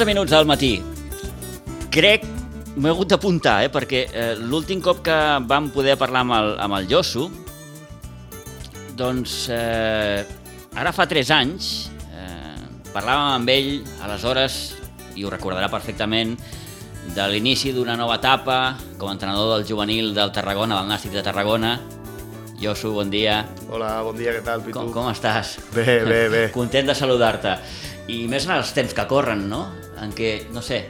10 i 11 minuts del matí. Crec, m'he hagut d'apuntar, eh, perquè eh, l'últim cop que vam poder parlar amb el, amb el Josu, doncs eh, ara fa 3 anys, eh, parlàvem amb ell, aleshores, i ho recordarà perfectament, de l'inici d'una nova etapa com a entrenador del juvenil del Tarragona, del Nàstic de Tarragona. Josu, bon dia. Hola, bon dia, què tal, Pitu? Com, com estàs? Bé, bé, bé. Content de saludar-te. I més en els temps que corren, no? En què, no sé,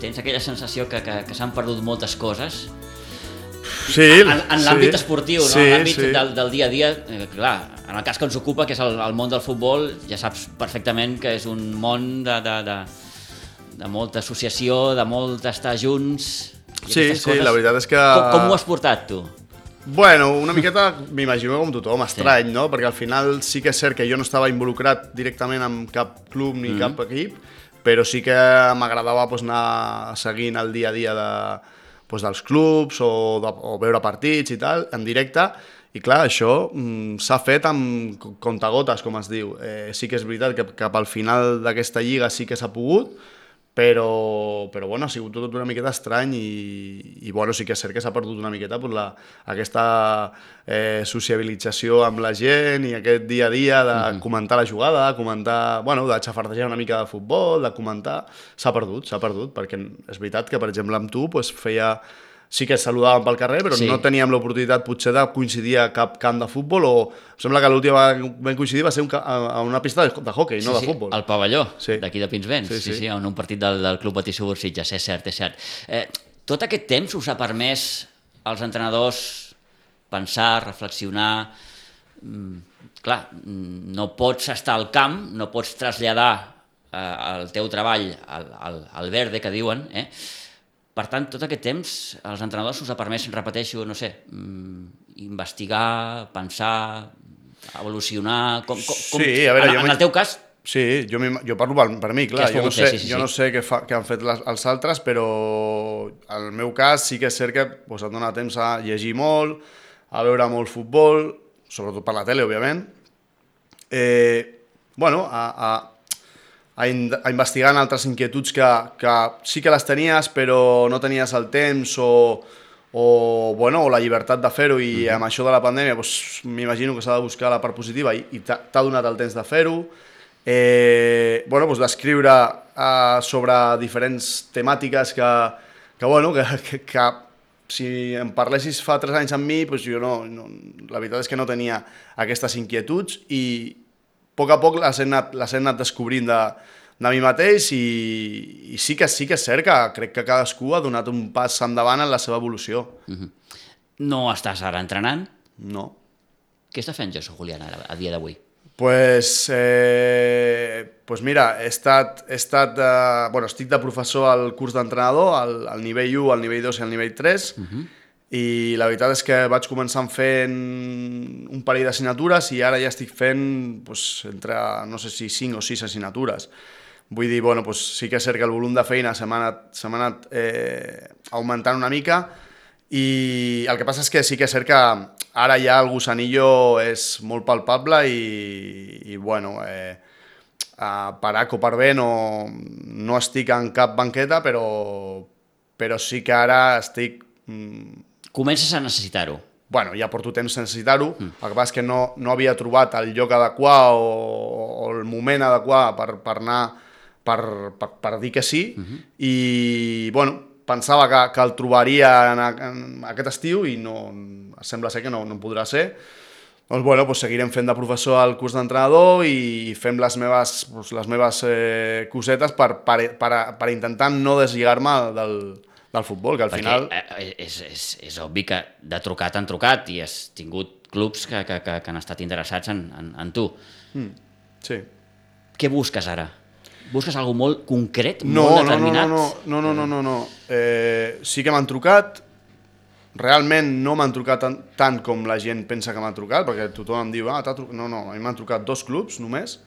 tens aquella sensació que, que, que s'han perdut moltes coses. Sí, En, en l'àmbit sí, esportiu, no? sí, en l'àmbit sí. del, del dia a dia, eh, clar, en el cas que ens ocupa, que és el, el món del futbol, ja saps perfectament que és un món de, de, de, de molta associació, de molt estar junts... Sí, sí, la veritat és que- Com, com ho has portat, tu? Bueno, una miqueta m'imagino com tothom, estrany, no? Perquè al final sí que és cert que jo no estava involucrat directament amb cap club ni Mm. cap equip, però sí que m'agradava pues, anar seguint el dia a dia de, pues, dels clubs o, de, o veure partits i tal, en directe, i clar, això mm, s'ha fet amb co- contagotes, com es diu. Eh, sí que és veritat que cap al final d'aquesta lliga sí que s'ha pogut, però, però bueno, ha sigut tot una miqueta estrany i, i bueno, sí que és cert que s'ha perdut una miqueta pues, la, aquesta eh, sociabilització amb la gent i aquest dia a dia de comentar la jugada, de comentar, bueno, de xafardejar una mica de futbol, de comentar, s'ha perdut, s'ha perdut, perquè és veritat que, per exemple, amb tu pues, feia sí que es saludàvem pel carrer, però Sí. sí. no teníem l'oportunitat potser de coincidir a cap camp de futbol o em sembla que l'última que vam coincidir va ser un, a una pista de, de hockey, no de futbol. El pavelló, Sí. d'aquí de Pinsbens, sí, Sí, sí, sí, sí. en un partit del, del Club Patí Subursitges, és cert, és cert. Eh, tot aquest temps us ha permès als entrenadors pensar, reflexionar... Mm, clar, mm, no pots estar al camp, no pots traslladar eh, el teu treball al, al, al verde, que diuen, eh? Per tant, tot aquest temps, als entrenadors us ha permès, repeteixo, no sé, mm, investigar, pensar, evolucionar... Com, com, com, Sí, a veure, en, jo en el teu cas, Sí, jo, jo parlo per, per mi, clar, jo no sé, fer? Sí, sí, jo no sé què, fa, què han fet les, els altres, però en el meu cas sí que és cert que pues, et dona temps a llegir molt, a veure molt futbol, sobretot per la tele, òbviament, eh, bueno, a, a, a, in, a investigar en altres inquietuds que, que sí que les tenies, però no tenies el temps o, o, bueno, o la llibertat de fer-ho i amb això de la pandèmia doncs, m'imagino que s'ha de buscar la part positiva i, i t'ha donat el temps de fer-ho. Eh, bueno, doncs d'escriure eh, sobre diferents temàtiques que, que, bueno, que, que, que si em parlessis fa tres anys amb mi, doncs jo no, no, la veritat és que no tenia aquestes inquietuds i poc a poc les he anat, les he anat descobrint de, de mi mateix i, i sí que sí que és cert que crec que cadascú ha donat un pas endavant en la seva evolució. no estàs ara entrenant. No. Què està fent Josu Julián ara, a dia d'avui? Pues, eh, pues mira, he estat, he estat de, bueno, estic de professor al curs d'entrenador, al, al nivell 1, al nivell 2 i al nivell 3, i la veritat és que vaig començar fent un parell d'assignatures i ara ja estic fent pues, entre, no sé si 5 o 6 assignatures. Vull dir, bueno, pues, sí que és cert que el volum de feina se m'ha anat, anat eh, augmentant una mica i el que passa és que sí que és cert que ara ja el gusanillo és molt palpable i, i bueno, eh, per A o per B no, no estic en cap banqueta, però, però sí que ara estic... Mm, Comences a necessitar-ho. bueno, ja porto temps sense necessitar-ho, mm. el que passa és que no, no havia trobat el lloc adequat o, o el moment adequat per, per anar, per, per, per dir que sí, mm -hmm. i, bueno, pensava que, que el trobaria en, a- en aquest estiu i no, sembla ser que no, no podrà ser. Doncs, bueno, doncs seguirem fent de professor al curs d'entrenador i fem les meves, doncs, les meves eh, cosetes per, per, per, per intentar no deslligar-me del, del futbol, que al Perquè final... eh, és, és, és obvi que de trucat han trucat i has tingut clubs que, que, que, que han estat interessats en, en, en tu. Sí. Què busques ara? Busques alguna molt concret, No, molt no, no, determinat? no, no, no, no, no, no. Eh, sí que m'han trucat, realment no m'han trucat tant, tant com la gent pensa que m'han trucat, perquè tothom em diu, ah, t'ha trucat... No, no, a mi m'han trucat dos clubs només,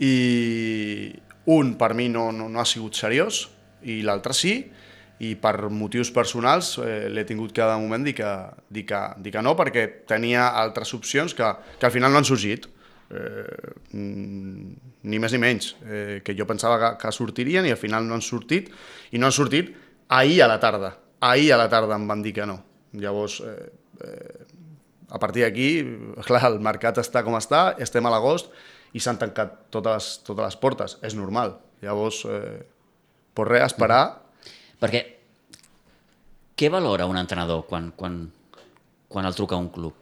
i un per mi no, no, no ha sigut seriós, i l'altre sí, i per motius personals eh, l'he tingut que de moment dir que, dir, que, dir que no, perquè tenia altres opcions que, que al final no han sorgit. Eh, ni més ni menys. Eh, que jo pensava que, que sortirien i al final no han sortit. I no han sortit ahir a la tarda. Ahir a la tarda em van dir que no. Llavors, eh, eh, a partir d'aquí, clar, el mercat està com està, estem a l'agost i s'han tancat totes, totes les portes. És normal. Llavors, eh, pues res, esperar. Perquè què valora un entrenador quan, quan, quan el truca un club?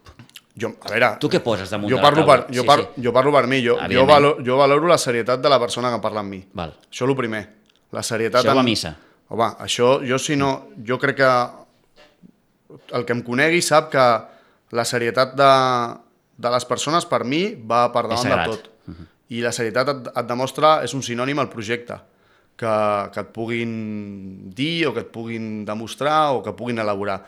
Jo, a veure, Tu què poses damunt jo de la parlo, taula? per, jo, Sí, par, sí. jo parlo per mi, jo, jo, valoro, jo valoro la serietat de la persona que parla amb mi. Val. Això és el primer. La serietat... Això va a missa. Home, això, jo si no... Jo crec que el que em conegui sap que la serietat de, de les persones, per mi, va per davant de tot. I la serietat et, et demostra, és un sinònim al projecte, que, que et puguin dir o que et puguin demostrar o que puguin elaborar.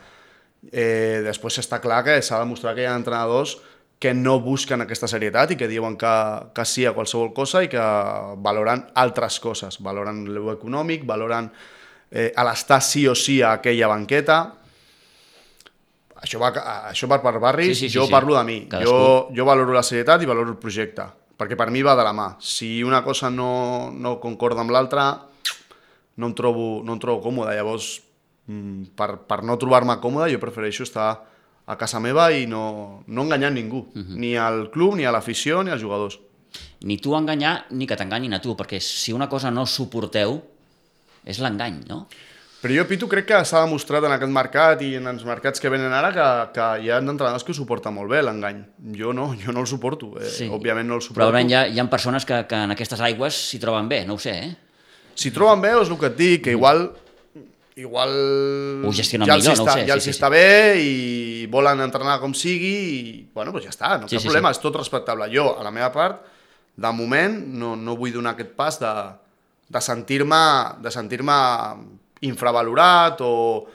Eh, després està clar que s'ha de demostrar que hi ha entrenadors que no busquen aquesta serietat i que diuen que, que sí a qualsevol cosa i que valoren altres coses, valoren l'eu econòmic, valoren eh, a l'estar sí o sí a aquella banqueta. Això va, això va per barris, Sí, sí, sí, jo sí. parlo de mi. Cadascú. Jo, jo valoro la serietat i valoro el projecte, perquè per mi va de la mà. Si una cosa no, no concorda amb l'altra, no, em trobo, no em trobo còmode. Llavors, mm, per, per no trobar-me còmode, jo prefereixo estar a casa meva i no, no enganyar ningú, uh -huh. ni al club, ni a l'afició, ni als jugadors. Ni tu enganyar, ni que t'enganyin a tu, perquè si una cosa no suporteu, és l'engany, no? Però jo, Pitu, crec que s'ha demostrat en aquest mercat i en els mercats que venen ara que, que hi ha entrenadors que ho suporten molt bé, l'engany. Jo no, jo no el suporto. Eh, Sí. Òbviament no el Però suporto. probablement hi ha, hi ha persones que, que en aquestes aigües s'hi troben bé, no ho sé, eh? Si troben bé, és el que et dic, que igual igual Ho gestionen ja els millor, no ho està, sé, ja sí, els sí, està bé i volen entrenar com sigui i, bueno, doncs ja està, no Sí, cap sí, problema, sí. és tot respectable. Jo, a la meva part, de moment, no, no vull donar aquest pas de, de sentir-me de sentir infravalorat o,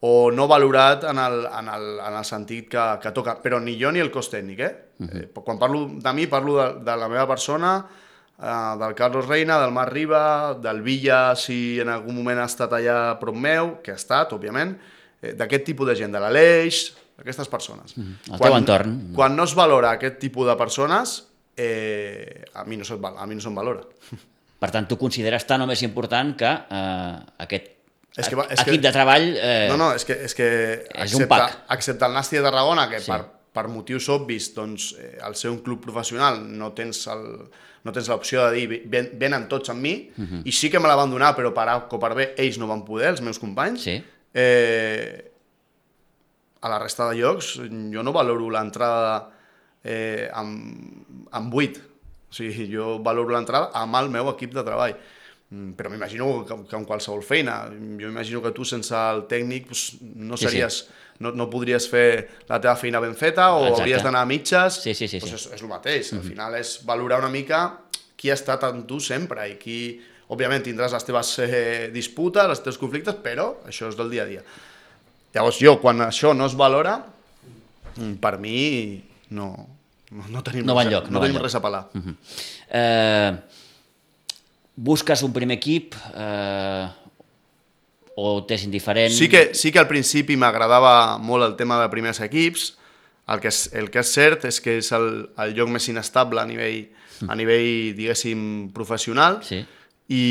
o no valorat en el, en el, en el sentit que, que toca, però ni jo ni el cos tècnic, eh? Uh -huh. eh quan parlo de mi, parlo de, de la meva persona, eh, del Carlos Reina, del Marc Riba, del Villa, si en algun moment ha estat allà a prop meu, que ha estat, òbviament, eh, d'aquest tipus de gent, de l'Aleix, d'aquestes persones. Mm el teu entorn. Quan no es valora aquest tipus de persones, eh, a, mi no mi no se'm valora. Per tant, tu consideres tan o més important que eh, aquest És que va- és equip que- de treball... Eh, No, no, és que, és que És un pack. excepte el Nàstia de Tarragona, que Sí. sí. per, per motius obvis, doncs, eh, al ser un club professional no tens el, no tens l'opció de dir ven, venen tots amb mi, uh Mhm. -huh. i sí que me la van donar, però per A o per B ells no van poder, els meus companys. Sí. Eh, a la resta de llocs jo no valoro l'entrada eh, amb, amb 8. O sigui, jo valoro l'entrada amb el meu equip de treball. Mm, Però m'imagino que, que en qualsevol feina, jo imagino que tu sense el tècnic doncs, no Sí, sí. series, no, no podries fer la teva feina ben feta o Exacte. hauries d'anar a mitges. Sí, sí, sí, Doncs sí. és, és el mateix. Al final és valorar una mica qui ha estat amb tu sempre i qui, òbviament, tindràs les teves eh, disputes, els teus conflictes, però això és del dia a dia. Llavors jo, quan això no es valora, mm, per mi no, no, no tenim, No res, enlloc, no no tenim enlloc. res a pelar. Eh, busques un primer equip eh, o t'és indiferent? Sí que, sí que al principi m'agradava molt el tema de primers equips, el que és, el que és cert és que és el, el lloc més inestable a nivell, a nivell diguéssim, professional, Sí. i,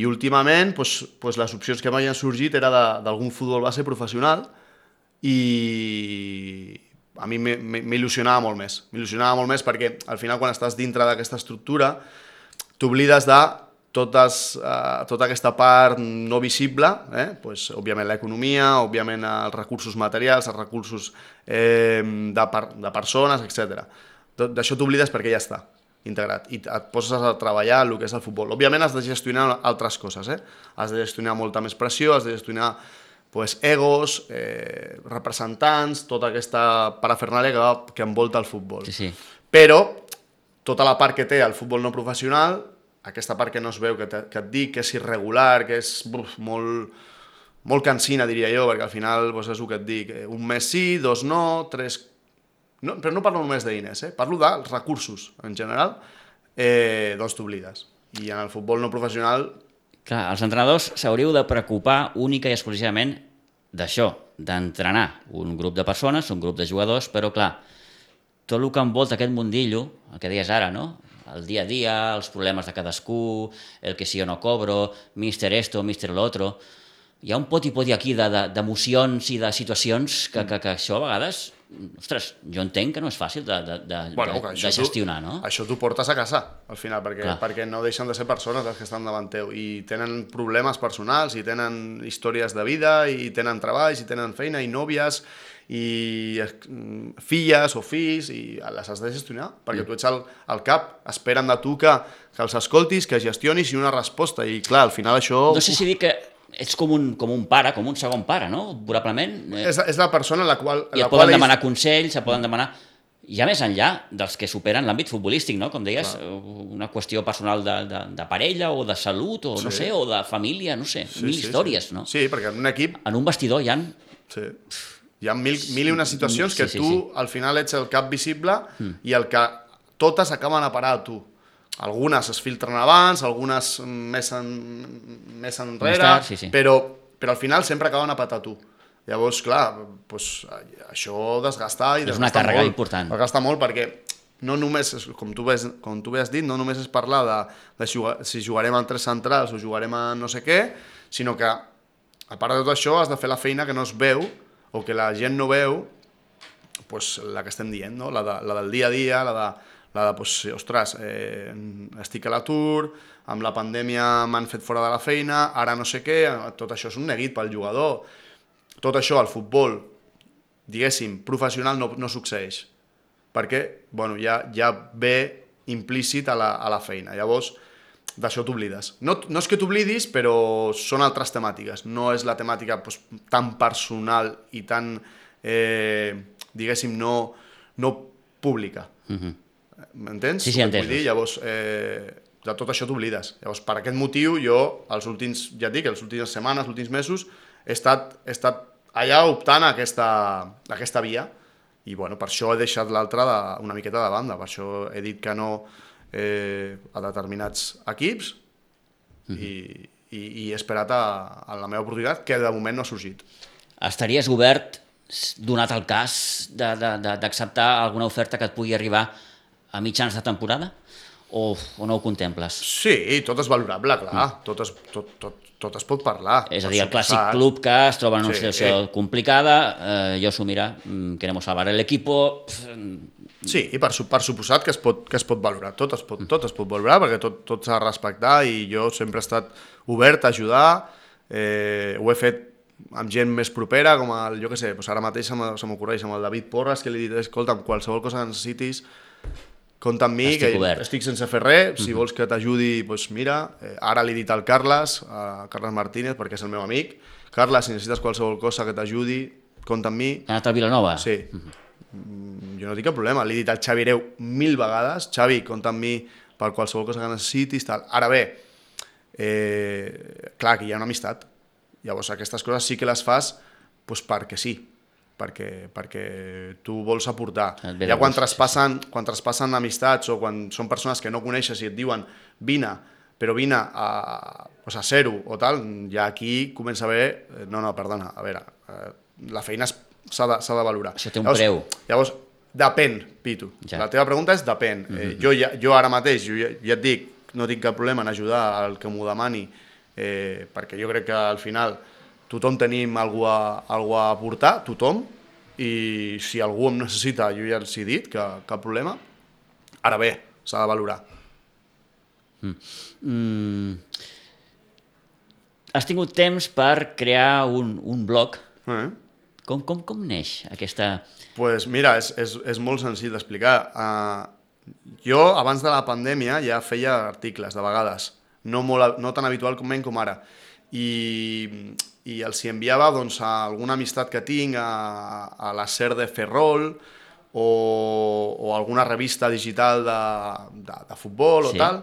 i últimament pues, pues les opcions que m'havien sorgit era de- d'algun futbol base professional i a mi m'il·lusionava molt més. M'il·lusionava molt més perquè al final quan estàs dintre d'aquesta estructura t'oblides de totes, eh, tota aquesta part no visible, eh? pues, òbviament l'economia, òbviament els recursos materials, els recursos eh, de, per, de persones, etc. D'això t'oblides perquè ja està integrat i et poses a treballar el que és el futbol. Òbviament has de gestionar altres coses, eh? has de gestionar molta més pressió, has de gestionar pues, egos, eh, representants, tota aquesta parafernàlia que, que envolta el futbol. Sí, sí. Però tota la part que té el futbol no professional, aquesta part que no es veu, que, que et dic que és irregular, que és buf, molt, molt cansina, diria jo, perquè al final doncs, és el que et dic, eh, un mes sí, dos no, tres... No, però no parlo només de diners, eh? parlo dels recursos en general, eh, doncs t'oblides. I en el futbol no professional Clar, els entrenadors s'hauríeu de preocupar única i exclusivament d'això, d'entrenar un grup de persones, un grup de jugadors, però clar, tot el que envolta aquest mundillo, el que deies ara, no? El dia a dia, els problemes de cadascú, el que si jo no cobro, mister esto, mister l'altro... Hi ha un pot i pot aquí d'emocions de, de, i de situacions que, que, que això a vegades ostres, jo entenc que no és fàcil de, de, de, bueno, de, de gestionar, tu, no? Això t'ho portes a casa, al final, perquè, Clar. perquè no deixen de ser persones les que estan davant teu i tenen problemes personals, i tenen històries de vida, i tenen treballs, i tenen feina, i nòvies, i filles o fills i les has de gestionar, perquè tu ets el, el cap, esperen de tu que, que els escoltis, que gestionis i una resposta, i clar, al final això... No sé si dir que ets com un, com un pare, com un segon pare, no? Probablement. És, és la persona a la qual... I et poden demanar consells, et poden demanar ja més enllà dels que superen l'àmbit futbolístic, no? com deies, Clar. una qüestió personal de, de, de parella o de salut o sí. no sé, o de família, no sé, sí, mil sí, històries, sí. no? Sí, perquè en un equip... En un vestidor hi ha... Sí hi ha mil, mil i unes situacions sí, que sí, tu sí. al final ets el cap visible mm. i el que totes acaben a parar a tu. Algunes es filtren abans, algunes més, en, més enrere, tard, sí, sí. Però, però al final sempre acaben a patar tu. Llavors, clar, doncs, això desgasta i desgasta És una càrrega molt, important. Desgasta molt perquè no només, com tu, ves, com tu has dit, no només és parlar de, de jugar, si jugarem en tres centrals o jugarem a no sé què, sinó que, a part de tot això, has de fer la feina que no es veu o que la gent no veu, pues, la que estem dient, no? la, de, la del dia a dia, la de, la de pues, ostres, eh, estic a l'atur, amb la pandèmia m'han fet fora de la feina, ara no sé què, tot això és un neguit pel jugador. Tot això al futbol, diguéssim, professional no, no succeeix, perquè bueno, ja, ja ve implícit a la, a la feina. Llavors, d'això t'oblides. No, no és que t'oblidis, però són altres temàtiques. No és la temàtica pues, tan personal i tan, eh, diguéssim, no, no pública. Mm -hmm. M'entens? Sí, sí, entens. Dir? Llavors, eh, de tot això t'oblides. Llavors, per aquest motiu, jo, els últims, ja et dic, les últimes setmanes, els últims mesos, he estat, he estat allà optant a aquesta, a aquesta via i bueno, per això he deixat l'altra una miqueta de banda, per això he dit que no, eh, a determinats equips mm -hmm. i, i, i he esperat a, a la meva oportunitat, que de moment no ha sorgit. Estaries obert, donat el cas, d'acceptar alguna oferta que et pugui arribar a mitjans de temporada? O, o no ho contemples? Sí, tot és valorable, clar. Mm. Tot, es, tot, tot, tot es pot parlar. És a dir, el clàssic club que es troba en una sí, situació eh. complicada, eh, jo s'ho mira, mm, queremos salvar el equipo... Sí, i per, per suposat que es pot, que es pot valorar, tot es pot, tot es pot valorar perquè tot, tot s'ha de respectar i jo sempre he estat obert a ajudar, eh, ho he fet amb gent més propera, com el, jo que sé, doncs ara mateix se m'ocorreix amb el David Porras, que li he dit, escolta, qualsevol cosa que necessitis, compta amb mi, estic que obert. estic sense fer res, si mm -hmm. vols que t'ajudi, doncs mira, eh, ara li he dit al Carles, a Carles Martínez, perquè és el meu amic, Carles, si necessites qualsevol cosa que t'ajudi, compta amb mi. Ha anat a Vilanova? Sí. Mm -hmm Mm, jo no tinc cap problema, l'he dit al Xavi Areu mil vegades, Xavi, compta amb mi per qualsevol cosa que necessitis, tal. Ara bé, eh, clar, que hi ha una amistat, llavors aquestes coses sí que les fas doncs perquè sí, perquè, perquè tu vols aportar. Ja quan traspassen, quan traspassen amistats o quan són persones que no coneixes i et diuen vine, però vine a, doncs a zero o tal, ja aquí comença a haver... Eh, no, no, perdona, a veure, eh, la feina s'ha de, de valorar. Això té un llavors, preu. Llavors, depèn, Pitu. Ja. La teva pregunta és depèn. Mm -hmm. eh, jo, ja, jo ara mateix, jo ja, ja et dic, no tinc cap problema en ajudar al que m'ho demani, eh, perquè jo crec que al final tothom tenim algú a, algú a aportar, tothom, i si algú em necessita, jo ja els he dit que cap problema. Ara bé, s'ha de valorar. Mm. Mm. Has tingut temps per crear un, un blog eh? Com, com, com neix aquesta... pues mira, és, és, és molt senzill d'explicar. Uh, jo, abans de la pandèmia, ja feia articles, de vegades, no, molt, no tan habitualment com ara. I, i els hi enviava doncs, a alguna amistat que tinc, a, a la SER de Ferrol, o, o alguna revista digital de, de, de futbol sí. o tal,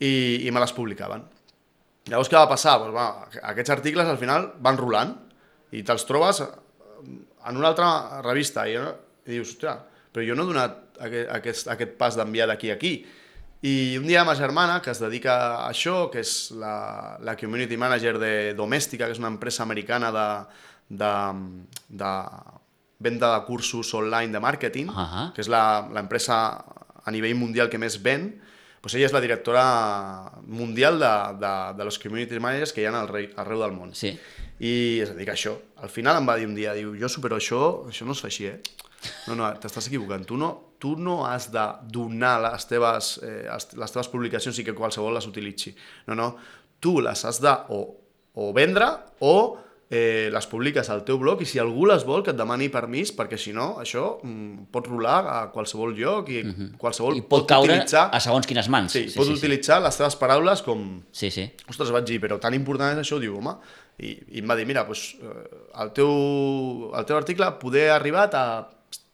i, i me les publicaven. Llavors, què va passar? Pues, bueno, aquests articles al final van rolant i te'ls trobes en una altra revista i, i dius, ostres, però jo no he donat aquest, aquest, aquest pas d'enviar d'aquí a aquí. I un dia ma germana, que es dedica a això, que és la, la community manager de Domèstica, que és una empresa americana de, de, de, venda de cursos online de màrqueting, Ahà. que és la- l'empresa a nivell mundial que més ven, doncs ella és la directora mundial de, de, de los community managers que hi ha al rei- arreu del món. Sí. I es dedica a això. Al final em va dir un dia, diu, jo supero això, això no es fa així, eh? No, no, t'estàs equivocant. Tu no, tu no has de donar les teves, eh, les teves publicacions i que qualsevol les utilitzi. No, no, tu les has de o, o vendre o eh, les publiques al teu blog i si algú les vol que et demani permís perquè si no, això mm, pot rolar a qualsevol lloc i qualsevol Mhm. I pot caure utilitzar, a segons quines mans. sí, pot utilitzar les teves paraules com, Sí, sí. Ostres, vaig dir, però tan important és això? Diu, home, i, i em va dir, mira, doncs, eh, el, teu, el teu article poder ha arribat a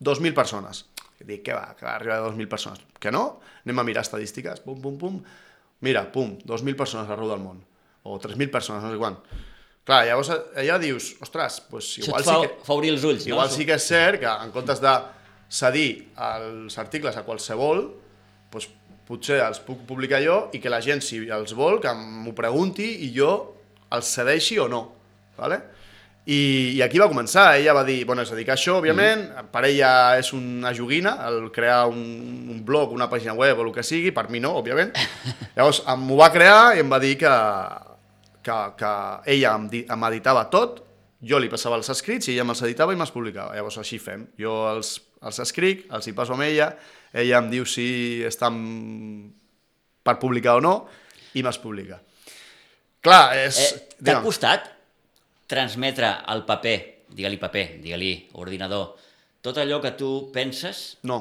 2.000 persones. I dic, què va, que va arribar a 2.000 persones? Que no? Anem a mirar estadístiques, pum, pum, pum. Mira, pum, 2.000 persones arreu del món. O 3.000 persones, no sé quan. Clar, llavors allà dius, ostres, doncs igual fa, sí que... fa obrir els ulls, Igual no? sí que és cert que en comptes de cedir els articles a qualsevol, doncs potser els puc publicar jo i que la gent, si els vol, que m'ho pregunti i jo els cedeixi o no. ¿vale? I, I aquí va començar, ella va dir, bueno, es dedica a això, òbviament, mm. per ella és una joguina, el crear un, un blog, una pàgina web o el que sigui, per mi no, òbviament. Llavors, m'ho va crear i em va dir que, que, que ella em, di- em editava tot, jo li passava els escrits i ella me'ls editava i me'ls publicava. Llavors així fem. Jo els, els escric, els hi passo amb ella, ella em diu si estan per publicar o no i me'ls publica. Clar, és... Eh, T'ha costat transmetre al paper, digue-li paper, digue-li ordinador, tot allò que tu penses? No.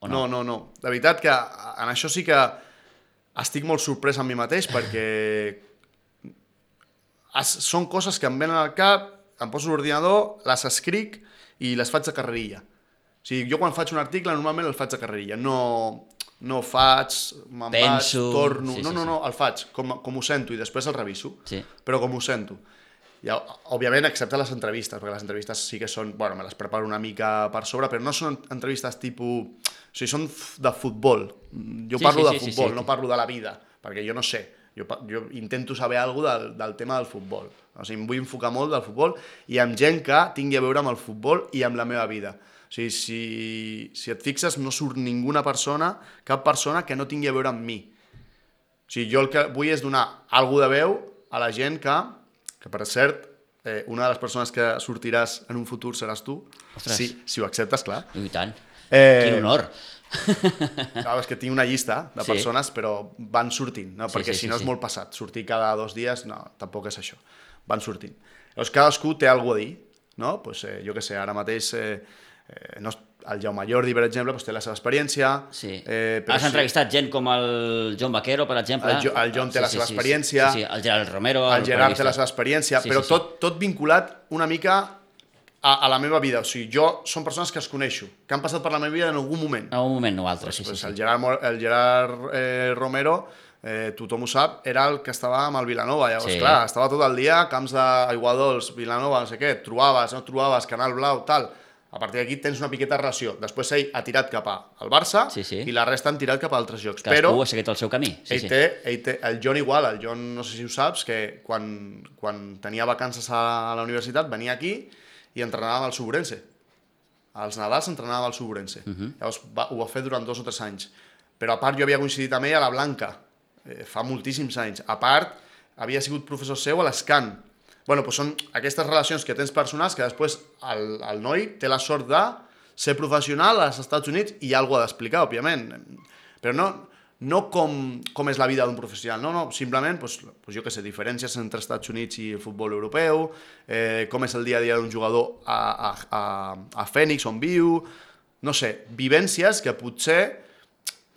O no, no, no. De veritat que en això sí que estic molt sorprès amb mi mateix perquè es, són coses que em venen al cap, em poso l'ordinador, les escric i les faig a carrerilla. O sigui, jo quan faig un article normalment el faig a carrerilla, no, no faig, me'n vaig, torno... sí, no, sí, no, sí. no, el faig com, com ho sento i després el reviso, Sí. però com ho sento. Ja, òbviament, excepte les entrevistes, perquè les entrevistes sí que són... Bueno, me les preparo una mica per sobre, però no són entrevistes tipus... O sigui, són de futbol. Jo Sí, parlo sí, de sí, sí, futbol, sí. no parlo de la vida, perquè jo no sé. Jo, jo intento saber alguna del, del tema del futbol. O sigui, em vull enfocar molt del futbol i amb gent que tingui a veure amb el futbol i amb la meva vida. O sigui, si, si et fixes, no surt ninguna persona, cap persona que no tingui a veure amb mi. O sigui, jo el que vull és donar algú de veu a la gent que, que per cert, eh, una de les persones que sortiràs en un futur seràs tu. Ostres. Si, si ho acceptes, clar. I tant. Eh, Quin honor. Clar, és que tinc una llista de Sí. persones, però van sortint, no? Sí, perquè sí, si sí, no sí. és molt passat. Sortir cada dos dies, no, tampoc és això. Van sortint. Llavors, cadascú té alguna a dir, no? Pues, eh, jo que sé, ara mateix eh, eh, no, el Jaume Jordi, per exemple, pues, té la seva experiència. Sí. Eh, Has entrevistat gent com el John Vaquero, per exemple. El Jo- el John té la seva experiència. Sí, sí, el Gerard Romero. el Gerard té la seva experiència, Sí, però sí, sí. Tot, tot vinculat una mica a, a la meva vida. O sigui, jo són persones que es coneixo, que han passat per la meva vida en algun moment. En un moment o altre, sí, sí, pues sí. El Gerard, el Gerard eh, Romero, eh, tothom ho sap, era el que estava amb el Vilanova. Llavors, Sí. clar, estava tot el dia, camps d'Aiguadols, Vilanova, no sé què, trobaves, no trobaves, Canal Blau, tal. A partir d'aquí tens una piqueta de relació. Després ell ha tirat cap al Barça Sí, sí. i la resta han tirat cap a altres llocs. Cadascú Però ha seguit el seu camí. Sí, ell, sí. té, ell té, el John igual, el John no sé si ho saps, que quan, quan tenia vacances a la universitat venia aquí i entrenava el Suburense. Als Nadals entrenava el Suburense. Uh -huh. Llavors va, ho va fer durant dos o tres anys. Però a part jo havia coincidit amb ell a la Blanca, eh, fa moltíssims anys. A part, havia sigut professor seu a l'Escan. Bueno, doncs són aquestes relacions que tens personals que després el, el noi té la sort de ser professional als Estats Units i algú ha d'explicar, òbviament. Però no, no com, com és la vida d'un professional, no, no, simplement, doncs, doncs jo què sé, diferències entre Estats Units i el futbol europeu, eh, com és el dia a dia d'un jugador a, a, a, a Fènix, on viu, no sé, vivències que potser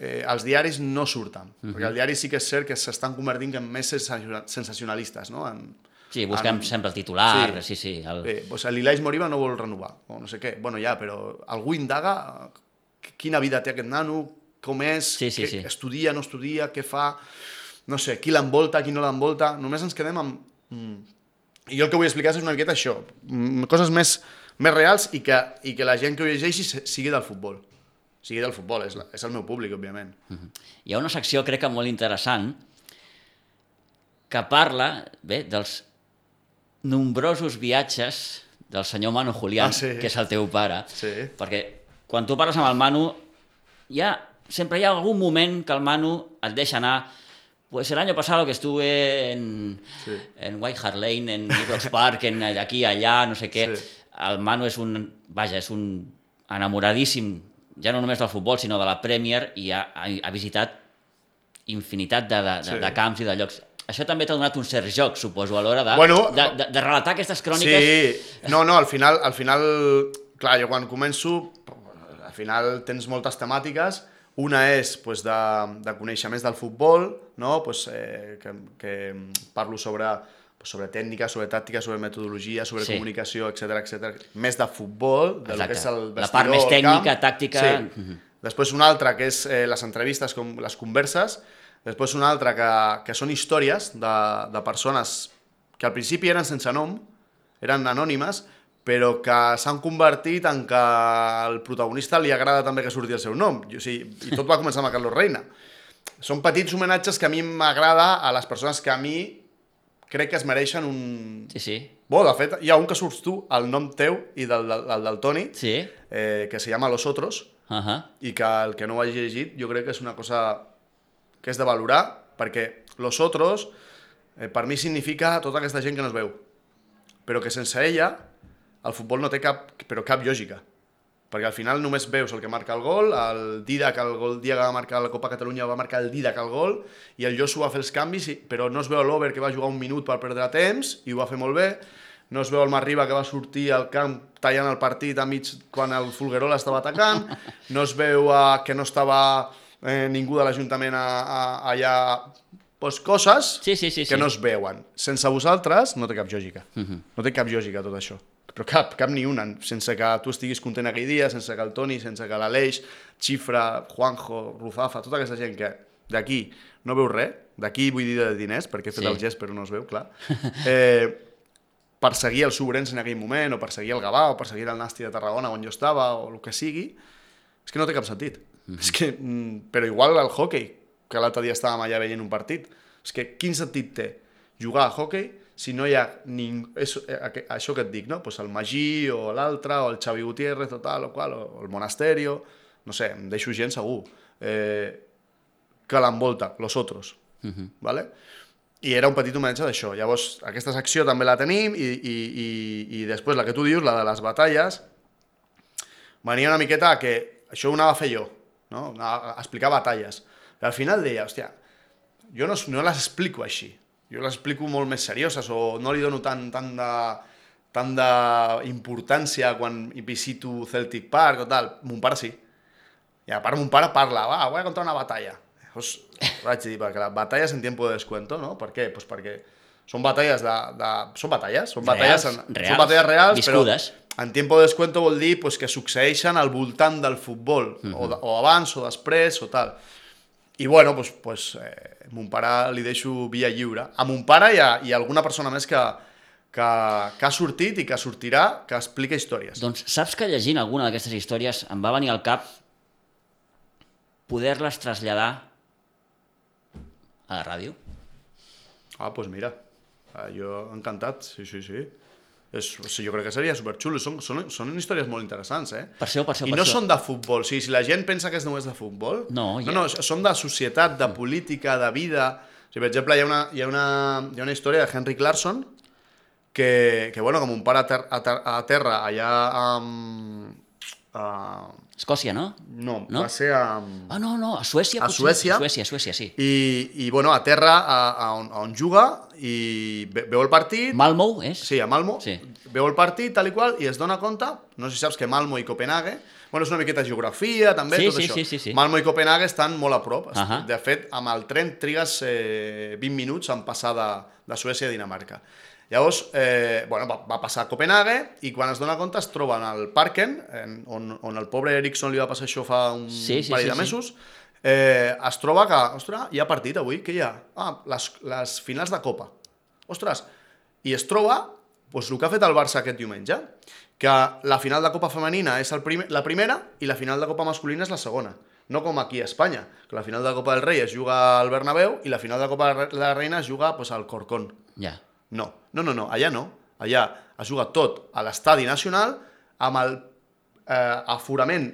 eh, els diaris no surten, uh -huh. perquè els diaris sí que és cert que s'estan convertint en més sensaciona- sensacionalistes, no? En, Sí, busquem en- sempre el titular, Sí. sí, sí. El... Bé, doncs l'Ilais Moriba no vol renovar, o no sé què. Bueno, ja, però algú indaga eh, quina vida té aquest nano, com és, Sí, sí, què, sí. estudia, no estudia, què fa, no sé, qui l'envolta, qui no l'envolta, només ens quedem amb... Mm. I jo el que vull explicar és una miqueta això, mm, coses més, més reals i que, i que la gent que ho llegeixi sigui del futbol. Sigui del futbol, és, la, és el meu públic, òbviament. Hi ha una secció, crec que molt interessant, que parla bé, dels nombrosos viatges del senyor Manu Julián, Ah, sí. que és el teu pare, Sí. perquè quan tu parles amb el Manu, ja, sempre hi ha algun moment que el Manu et deixa anar Pues el año pasado que estuve en, Sí. en White Hart Lane, en Ibrox Park, en aquí, allà, no sé què, Sí. el Manu és un, vaja, és un enamoradíssim, ja no només del futbol, sinó de la Premier, i ha, ha, ha visitat infinitat de, de, de, Sí. de camps i de llocs. Això també t'ha donat un cert joc, suposo, a l'hora de, Bueno, de, de, de relatar aquestes cròniques. Sí, no, no, al final, al final, clar, jo quan començo, al final tens moltes temàtiques, una és pues, de, de coneixements del futbol, no? pues, eh, que, que parlo sobre, pues, sobre tècnica, sobre tàctica, sobre metodologia, sobre Sí. comunicació, etc etc. més de futbol, de lo que és el La vestidor, part més tècnica, camp. tàctica... Sí. Mhm. Després una altra, que és eh, les entrevistes, com les converses. Després una altra, que, que són històries de, de persones que al principi eren sense nom, eren anònimes, però que s'han convertit en que al protagonista li agrada també que surti el seu nom. I, o sigui, I tot va començar amb Carlos Reina. Són petits homenatges que a mi m'agrada a les persones que a mi crec que es mereixen un... Sí, sí. Bo, de fet, hi ha un que surts tu, el nom teu i del, del, del, del Toni, Sí. eh, que se llama Los Otros, Uh -huh. i que el que no ho hagi llegit jo crec que és una cosa que és de valorar, perquè los otros eh, per mi significa tota aquesta gent que no es veu, però que sense ella el futbol no té cap, però cap lògica, perquè al final només veus el que marca el gol, el Didac, el gol dia que va marcar la Copa Catalunya va marcar el Didac el gol, i el Josu va fer els canvis, però no es veu l'Over que va jugar un minut per perdre temps, i ho va fer molt bé, no es veu el Marriba que va sortir al camp tallant el partit a mig quan el Fulguerola estava atacant, no es veu uh, que no estava eh, ningú de l'Ajuntament allà... Pues coses Sí, sí, sí, que sí. no es veuen. Sense vosaltres no té cap lògica. Mhm. No té cap lògica tot això. Però cap, cap ni una. Sense que tu estiguis content aquell dia, sense que el Toni, sense que l'Aleix, Xifra, Juanjo, Ruzafa, tota aquesta gent que d'aquí no veu res, d'aquí vull dir de diners, perquè he fet Sí. el gest però no es veu, clar, eh, perseguir el Sobrense en aquell moment, o perseguir el Gavà, o perseguir el Nàstic de Tarragona on jo estava, o el que sigui, és que no té cap sentit. Mm -hmm. És que, mm, però igual el hockey, que l'altre dia estàvem allà veient un partit, és que quin sentit té jugar a hockey si no hi ha ning... és, eh, això que et dic, no? Pues el Magí, o l'altre, o el Xavi Gutiérrez, o tal, o qual, o el Monasterio, no sé, em deixo gent segur, eh, que l'envolta, los otros, Mhm. ¿vale? I era un petit homenatge d'això. Llavors, aquesta secció també la tenim i, i, i, i després la que tu dius, la de les batalles, venia una miqueta a que això ho anava a fer jo, no? Anava a explicar batalles. Però al final deia, hòstia, jo no, no les explico així. Jo les explico molt més serioses o no li dono tant, tant de tant d'importància quan visito Celtic Park o tal. Mon pare sí. I a part mon pare parla, va, voy a contar una batalla. Llavors, vaig dir, perquè les batalles en tiempo de descuento, no? Per què? Pues perquè són batalles de... de són batalles, són batalles, Reals, en, reals, són batalles reals, viscudes. però en tiempo de descuento vol dir pues, que succeeixen al voltant del futbol, o, de, o abans o després o tal. I bueno, pues, pues, eh, mon pare li deixo via lliure. A mon pare i a, i a alguna persona més que, que, que ha sortit i que sortirà, que explica històries. Doncs saps que llegint alguna d'aquestes històries em va venir al cap poder-les traslladar a la ràdio? Ah, doncs pues mira, ah, jo encantat, sí, sí, sí. És, o sigui, jo crec que seria superxulo, són, són, són històries molt interessants, eh? Per això, per això, I per no això. són de futbol, o sigui, si la gent pensa que és només de futbol, No, ja. no, no, són de societat, de política, de vida... O sigui, per exemple, hi ha una, hi ha una, hi ha una història de Henry Clarkson que, que bueno, com un pare a, ter a, ter a terra allà amb... A, Escòcia, no? no, No? va ser a... Ah, no, no, a Suècia A potser? Suècia? A Suècia, Suècia, sí. I, i bueno, a terra a, a, on, a on juga i ve, veu el partit... Malmou, és? Sí, a Malmo. Sí. Veu el partit, tal i qual, i es dona compte, no sé si saps que Malmo i Copenhague, bueno, és una miqueta geografia, també, Sí, tot sí, això. sí, sí, sí. Malmo i Copenhague estan molt a prop. Ahà. De fet, amb el tren trigues eh, 20 minuts en passar de, de Suècia a Dinamarca. Llavors, eh, bueno, va, va passar a Copenhague i quan es dona compte es troben al Parken, en, on, on el pobre Ericsson li va passar això fa un Sí, sí, parell sí, de sí. mesos, eh, es troba que, ostres, hi ha partit avui, què hi ha? Ah, les, les finals de Copa. Ostres, i es troba doncs, el que ha fet el Barça aquest diumenge, que la final de Copa femenina és el primer, la primera i la final de Copa masculina és la segona. No com aquí a Espanya, que la final de Copa del Rei es juga al Bernabéu i la final de Copa de la Reina es juga pues, al Corcón. Ja. No, no, no, no, allà no. allà es juga tot a l'estadi nacional amb el eh, aforament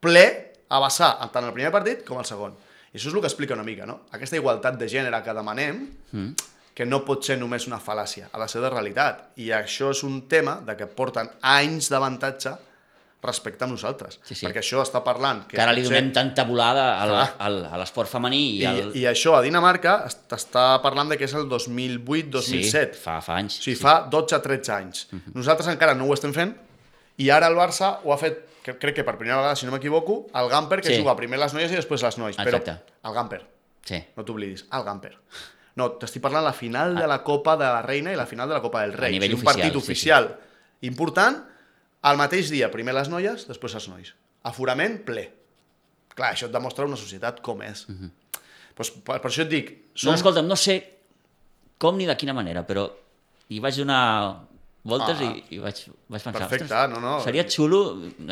ple a vessar tant el primer partit com el segon. I això és el que explica una mica, no? Aquesta igualtat de gènere que demanem, mm. que no pot ser només una fal·làcia, ha de ser de realitat. I això és un tema de que porten anys d'avantatge respecte a nosaltres. Sí, sí. Perquè això està parlant... Que, que ara li potser- donem tanta volada Clar. al, a l'esport femení i, I, al... I això a Dinamarca t'està parlant de que és el 2008-2007. Sí, fa, fa anys. O sigui, fa 12-13 anys. Nosaltres encara no ho estem fent i ara el Barça ho ha fet, que, crec que per primera vegada, si no m'equivoco, el Gamper, que Sí. juga primer les noies i després les nois. Exacte. Però el Gamper, Sí. no t'oblidis, el Gamper. No, t'estic parlant la final de la Copa de la Reina i la final de la Copa del Rei. nivell o sigui, un partit oficial, sí, sí. oficial important, al mateix dia, primer les noies, després els nois. Aforament ple. Clar, això et demostra una societat com és. pues, per, per això et dic... No, escolta'm, no sé com ni de quina manera, però hi vaig donar voltes Ah. i, i vaig, vaig pensar, Perfecte, no, no. seria xulo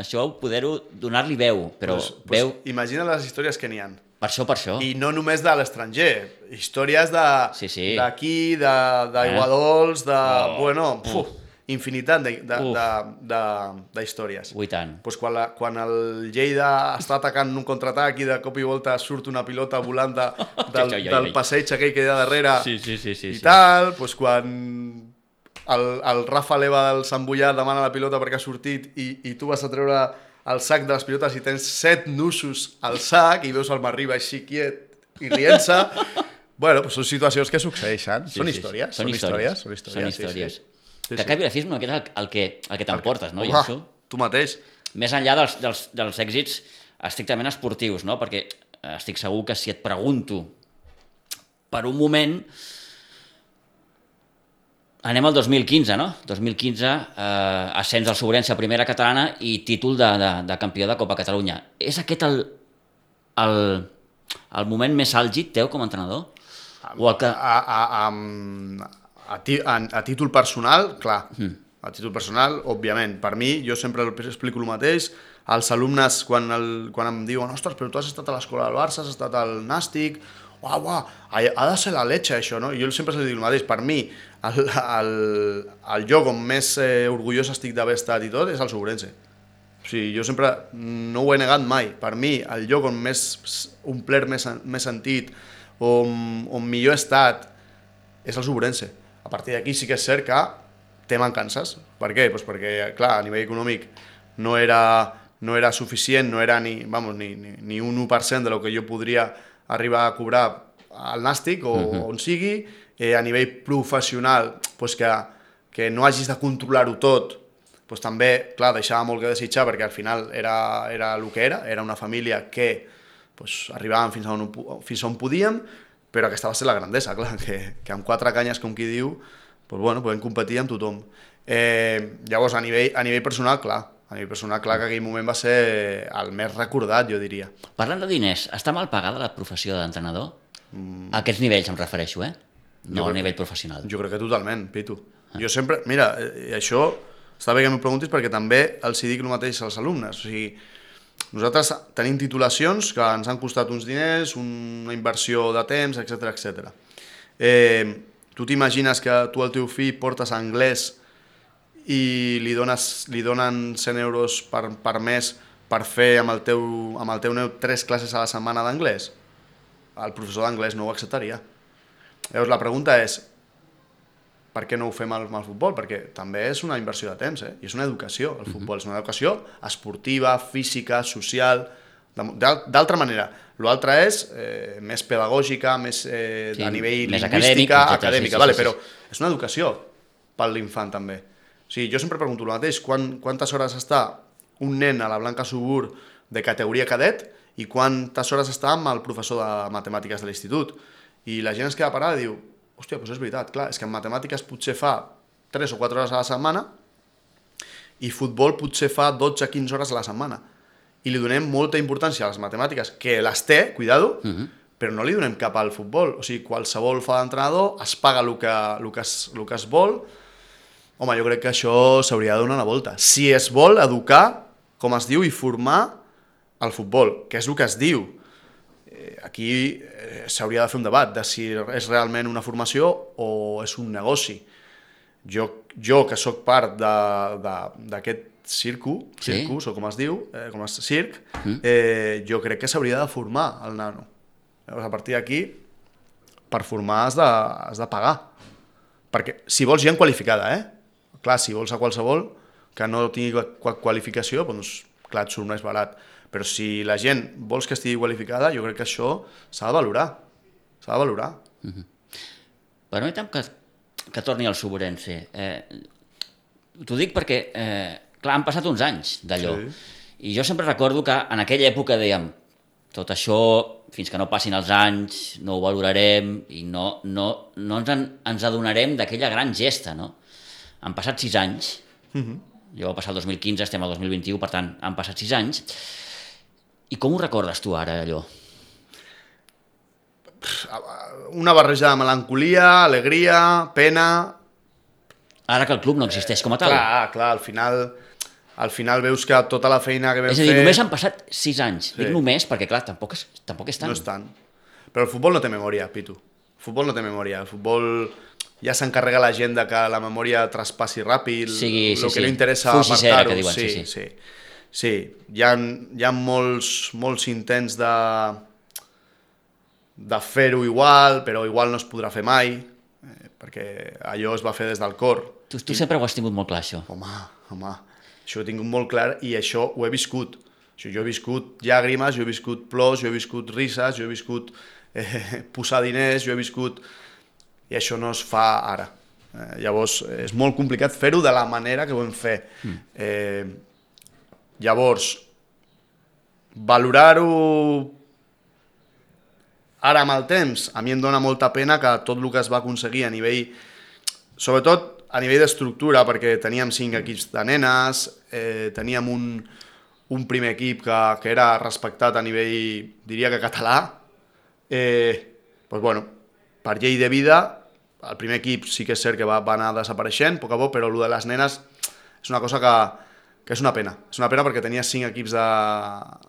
això poder-ho, donar-li veu, però pues, pues, veu, Imagina les històries que n'hi han. per això, per això. I no només de l'estranger, històries de Sí, sí. d'aquí, de- d'Aiguadols, de, Oh, bueno, puf, infinitat de, de, Uf. de, de, de històries. Ui, tant. Pues quan, la, quan el Lleida està atacant un contraatac i de cop i volta surt una pilota volant de, del, Ai, ai, ai, del passeig aquell que hi ha darrere Sí, sí, sí, sí. i sí. tal, pues quan el, el Rafa Leva del Sant Bullà demana la pilota perquè ha sortit i, i tu vas a treure el sac de les pilotes i tens set nusos al sac i veus el Marriba així quiet i rient-se. bueno, pues són situacions que succeeixen. Sí, són, sí, sí. històries, Són són històries. Són Són històries. històries. Sí, sí. Que acabi la fi és una miqueta el, el que, el que t'emportes, no, Uah, Llenço? tu mateix. Més enllà dels, dels, dels èxits estrictament esportius, no? Perquè estic segur que si et pregunto per un moment... Anem al 2015, no? 2015, eh, ascens al Sobrense a primera catalana i títol de, de, de campió de Copa Catalunya. És aquest el, el, el moment més àlgid teu com a entrenador? O el que... A, a, a, a, ti, a, a títol personal, clar, Hmm. a títol personal, òbviament. Per mi, jo sempre explico el mateix, als alumnes quan, el, quan em diuen ostres, però tu has estat a l'escola del Barça, has estat al Nàstic, uau, uau, ha, ha de ser la letxa això, no? Jo sempre els dic el mateix, per mi, el, el, el lloc on més eh, orgullós estic d'haver estat i tot és el Sobrense. O sigui, jo sempre no ho he negat mai. Per mi, el lloc on més omplert més, més sentit, on, on millor he estat, és el Sobrense. A partir d'aquí sí que és cert que té mancances. Per què? Pues perquè, clar, a nivell econòmic no era, no era suficient, no era ni, vamos, ni, ni, ni un 1% de lo que jo podria arribar a cobrar al Nàstic o uh -huh. on sigui, eh, a nivell professional pues que, que no hagis de controlar-ho tot, pues també, clar, deixava molt que desitjar perquè al final era, era el que era, era una família que pues, arribàvem fins a, on, fins a on podíem, però aquesta va ser la grandesa, clar, que, que amb quatre canyes, com qui diu, pues, bueno, podem competir amb tothom. Eh, llavors, a nivell, a nivell personal, clar, a nivell personal, clar que aquell moment va ser el més recordat, jo diria. Parlant de diners, està mal pagada la professió d'entrenador? Mm. A aquests nivells em refereixo, eh? No Jo a nivell professional. Jo crec que totalment, Pitu. Jo sempre... Mira, eh, això està bé que m'ho preguntis perquè també els hi dic el mateix als alumnes. O sigui, nosaltres tenim titulacions que ens han costat uns diners, una inversió de temps, etc etc. Eh, tu t'imagines que tu al teu fill portes anglès i li, dones, li donen 100 euros per, per mes per fer amb el teu, amb el teu neu tres classes a la setmana d'anglès? El professor d'anglès no ho acceptaria. Llavors la pregunta és, per què no ho fem amb el futbol? Perquè també és una inversió de temps, eh? i és una educació, el futbol és una educació esportiva, física, social, d'altra manera. L'altre és eh, més pedagògica, més eh, Sí, a nivell més acadèmic, lingüística, sí, acadèmica, sí, vale, sí, sí. però és una educació per l'infant també. O sigui, jo sempre pregunto el mateix, quan, quantes hores està un nen a la Blanca Subur de categoria cadet i quantes hores està amb el professor de matemàtiques de l'institut. I la gent es queda parada i diu, hòstia, doncs és veritat, clar, és que en matemàtiques potser fa 3 o 4 hores a la setmana i futbol potser fa 12-15 hores a la setmana. I li donem molta importància a les matemàtiques, que les té, cuidado, uh -huh. però no li donem cap al futbol. O sigui, qualsevol fa d'entrenador, es paga el que, el, que es, el que es vol. Home, jo crec que això s'hauria de donar una volta. Si es vol educar, com es diu, i formar el futbol, que és el que es diu. Aquí eh, s'hauria de fer un debat de si és realment una formació o és un negoci. jo, jo que sóc part d'aquest circo, Sí. circus, o com es diu, eh, com es circ, eh, jo crec que s'hauria de formar el nano. Llavors, a partir d'aquí, per formar has de, has de pagar. Perquè si vols gent qualificada, eh? Clar, si vols a qualsevol que no tingui qua- qualificació, doncs clar, et surt més barat. Però si la gent vols que estigui qualificada, jo crec que això s'ha de valorar. S'ha de valorar. Permetem que, que torni al Soborense. Eh, T'ho dic perquè, eh, clar, han passat uns anys d'allò. Sí. I jo sempre recordo que en aquella època dèiem tot això, fins que no passin els anys, no ho valorarem i no, no, no ens, en, ens adonarem d'aquella gran gesta, no? Han passat sis anys, uh -huh. jo va passar el 2015, estem al 2021, per tant, han passat sis anys. I com ho recordes tu ara, allò? Una barreja de melancolia, alegria, pena... Ara que el club no existeix com a tal. Clar, clar, al final, al final veus que tota la feina que vam És a dir, fer... només han passat sis anys. Sí. Dic només perquè, clar, tampoc és, tampoc és tant. No és tant. Però el futbol no té memòria, Pitu. El futbol no té memòria. El futbol ja s'encarrega la gent de que la memòria traspassi ràpid, el sí, que sí. no interessa apartar-ho. sí, sí, sí. sí. Sí, hi ha, hi ha molts, molts intents de, de fer-ho igual, però igual no es podrà fer mai, eh, perquè allò es va fer des del cor. Tu, tu sempre ho has tingut molt clar, això. Home, home, això ho he tingut molt clar i això ho he viscut. Això, jo he viscut llàgrimes, jo he viscut plors, jo he viscut risses, jo he viscut eh, posar diners, jo he viscut... I això no es fa ara. Eh, llavors, és molt complicat fer-ho de la manera que ho vam fer. Mm. Eh, llavors, valorar-ho ara amb el temps, a mi em dóna molta pena que tot el que es va aconseguir a nivell sobretot a nivell d'estructura, perquè teníem cinc equips de nenes, eh, teníem un, un primer equip que, que era respectat a nivell, diria que català, eh, doncs bueno, per llei de vida, el primer equip sí que és cert que va, va anar desapareixent poc a poc, però el de les nenes és una cosa que, que és una pena. És una pena perquè tenies cinc equips de,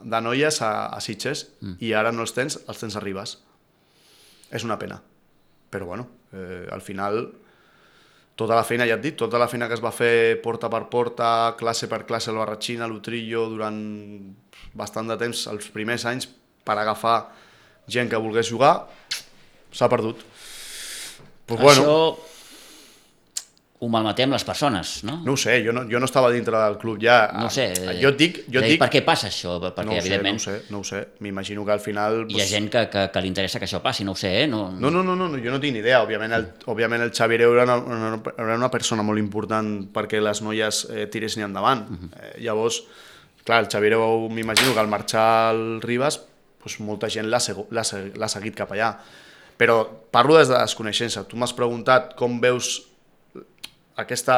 de noies a, a Sitges mm. i ara no els tens, els tens a Ribes. És una pena. Però bueno, eh, al final tota la feina, ja et dic, tota la feina que es va fer porta per porta, classe per classe al Barratxina, l'Utrillo, durant bastant de temps, els primers anys, per agafar gent que volgués jugar, s'ha perdut. Pues bueno, Això ho malmetem les persones, no? no ho sé, jo no, jo no estava dintre del club ja. No sé. Eh, Jo et dic, jo et dic... Per què passa això? Perquè, no ho sé, no evidentment, ho sé, no ho sé. M'imagino que al final... hi ha gent que, que, que li interessa que això passi, no ho sé, eh? No, No, no, no, no, no, jo no tinc ni idea. Òbviament el, òbviament el Xavi Hereu era una, una, era una persona molt important perquè les noies eh, tiressin endavant. Uh -huh. eh, llavors, clar, el Xavi Hereu m'imagino que al marxar al Ribas doncs molta gent l'ha seguit cap allà. Però parlo des de desconeixença. Tu m'has preguntat com veus aquesta,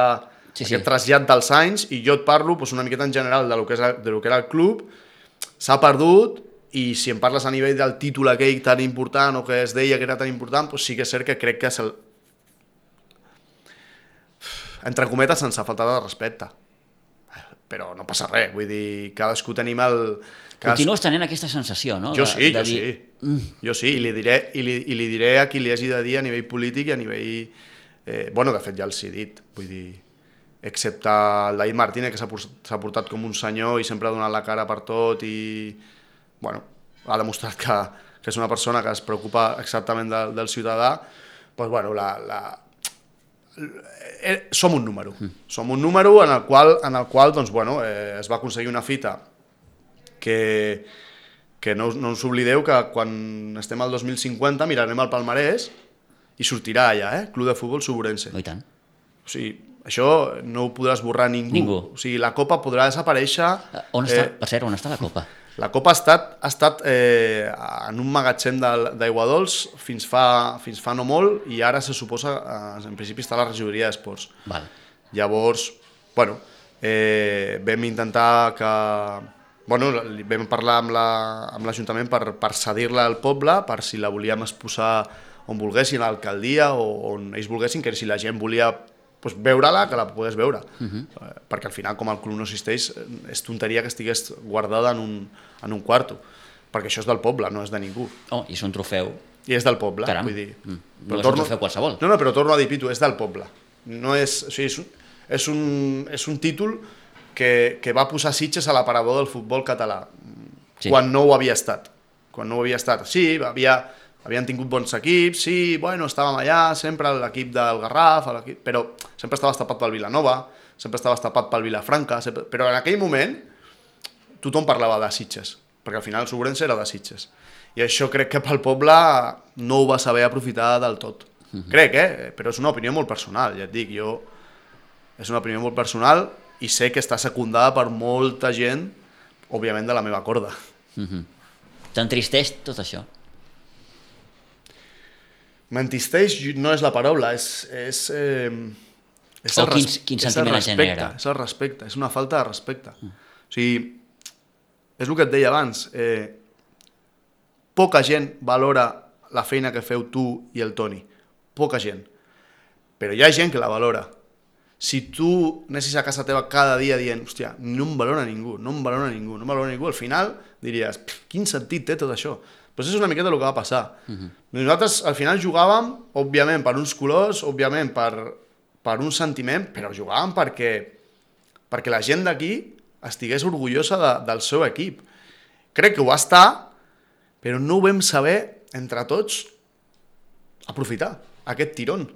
Sí, sí, aquest trasllat dels anys i jo et parlo doncs, una miqueta en general de lo que, és, de lo que era el club, s'ha perdut i si em parles a nivell del títol aquell tan important o que es deia que era tan important, doncs sí que és cert que crec que se'l... entre cometes sense falta de respecte. Però no passa res, vull dir, cadascú tenim el... Cadascú... Continues tenint aquesta sensació, no? Jo De- sí, de jo sí. Jo sí, i li, diré, i, li, i li diré a qui li hagi de dir a nivell polític i a nivell... Eh, bueno, de fet ja els he dit, vull dir, excepte el David Martínez, que s'ha por- s'ha portat com un senyor i sempre ha donat la cara per tot i, bueno, ha demostrat que, que és una persona que es preocupa exactament de, del ciutadà, doncs, bueno, la, la, eh, som un número. Mm. Som un número en el qual, en el qual doncs, bueno, eh, es va aconseguir una fita que, que no, no us oblideu que quan estem al 2050 mirarem el palmarès i sortirà allà, eh? Club de Futbol Suburense. No, i tant. O sigui, això no ho podrà esborrar ningú. Ningú. O sigui, la Copa podrà desaparèixer... Eh, On està, per cert, on està la Copa? La Copa ha estat, ha estat eh, en un magatzem d'aigua dolç fins fa, fins fa no molt i ara se suposa, eh, en principi està a la regidoria d'esports. Val. Llavors, bueno, eh, vam intentar que... Bueno, vam parlar amb la- amb l'Ajuntament la, per, per cedir-la al poble, per si la volíem exposar on volguessin, a l'alcaldia o on ells volguessin, que si la gent volia pues, veure-la, que la pogués veure. Uh -huh. eh, perquè al final, com el club no existeix, és tonteria que estigués guardada en un, en un quarto. Perquè això és del poble, no és de ningú. Oh, i és un trofeu. I és del poble, Caram. vull dir. Mm. No és un trofeu qualsevol. No, no, però torno a dir, Pitu, és del poble. no és, o sigui, és, un, és, un, és un títol que, que va posar Sitges a l'aparador del futbol català, sí. quan no ho havia estat. Quan no ho havia estat. Sí, havia, havien tingut bons equips, sí, bueno, estàvem allà, sempre l'equip del Garraf, però sempre estaves tapat pel Vilanova, sempre estaves tapat pel Vilafranca, sempre... però en aquell moment tothom parlava de Sitges, perquè al final el Sobrense era de Sitges. I això crec que pel poble no ho va saber aprofitar del tot. Crec, eh? Però és una opinió molt personal, ja et dic, jo... És una opinió molt personal i sé que està secundada per molta gent, òbviament de la meva corda. T'entristeix tot això? M'entisteix no és la paraula, és... és eh, és O el quin- quin és el sentiment respecte? És el respecte, és una falta de respecte. Mm. O sigui, és el que et deia abans, eh, poca gent valora la feina que feu tu i el Toni, poca gent. Però hi ha gent que la valora. Si tu anessis a casa teva cada dia dient, hòstia, no em valora ningú, no em valora ningú, no em valora ningú, al final diries, "Pff, quin sentit té tot això? Això és una miqueta el que va passar. Uh -huh. Nosaltres al final jugàvem, òbviament, per uns colors, òbviament, per, per un sentiment, però jugàvem perquè, perquè la gent d'aquí estigués orgullosa de, del seu equip. Crec que ho va estar, però no ho vam saber, entre tots, aprofitar aquest tirón.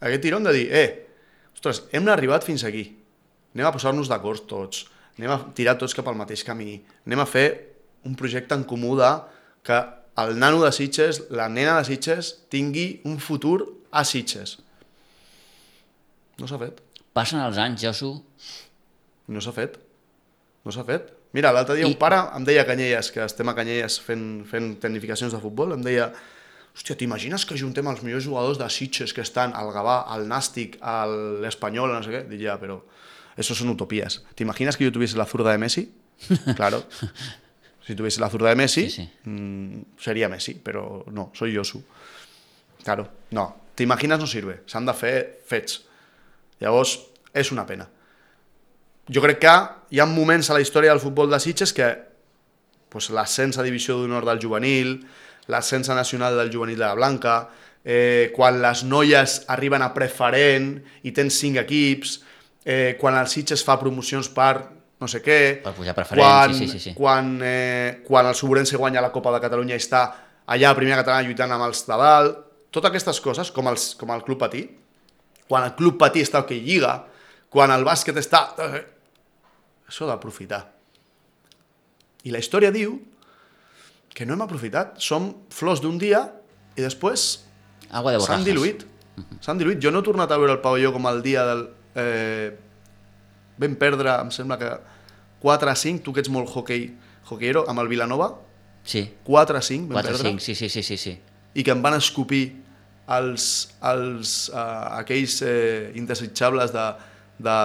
Aquest tirón de dir, eh, ostres, hem arribat fins aquí. Anem a posar-nos d'acord tots. Anem a tirar tots cap al mateix camí. Anem a fer un projecte en comú de que el nano de Sitges, la nena de Sitges, tingui un futur a Sitges. No s'ha fet. Passen els anys, Josu, No s'ha fet. No s'ha fet. Mira, l'altre dia I- un pare em deia a Canyelles, que estem a Canyelles fent, fent tecnificacions de futbol, em deia hòstia, t'imagines que juntem els millors jugadors de Sitges que estan al Gavà, al Nàstic, a l'Espanyol, no sé què? Dic, ja, però eso son utopías. ¿Te que yo tuviese la zurda de Messi? Claro. Si tuviese la zurda de Messi, Sí, sí. mm, sería Messi, pero no, soy Josu. Claro, no. T'imagines no sirve. S'han de fer fets. Llavors, és una pena. Jo crec que hi ha moments a la història del futbol de Sitges que pues, l'ascens a divisió d'honor del juvenil, l'ascens nacional del juvenil de la Blanca, eh, quan les noies arriben a preferent i tens cinc equips, eh, quan el Sitges fa promocions per no sé què, Per pujar a preferent, quan, sí, sí, sí. Quan, eh, quan el Sobrense guanya la Copa de Catalunya i està allà a primera catalana lluitant amb els de dalt, totes aquestes coses, com, els, com el Club Patí, quan el Club Patí està que lliga, quan el bàsquet està... Això d'aprofitar. I la història diu que no hem aprofitat. Som flors d'un dia i després agua de borrajas. s'han diluït. S'han diluït. Jo no he tornat a veure el pavelló com el dia del... Eh, vam perdre, em sembla que 4 a 5, tu que ets molt hockey, hockeyero, amb el Vilanova, Sí, 4 a 5 vam 4 perdre, 5, sí, sí, sí, sí, sí. i que em van escopir els, els, uh, aquells eh, indesitjables de, de,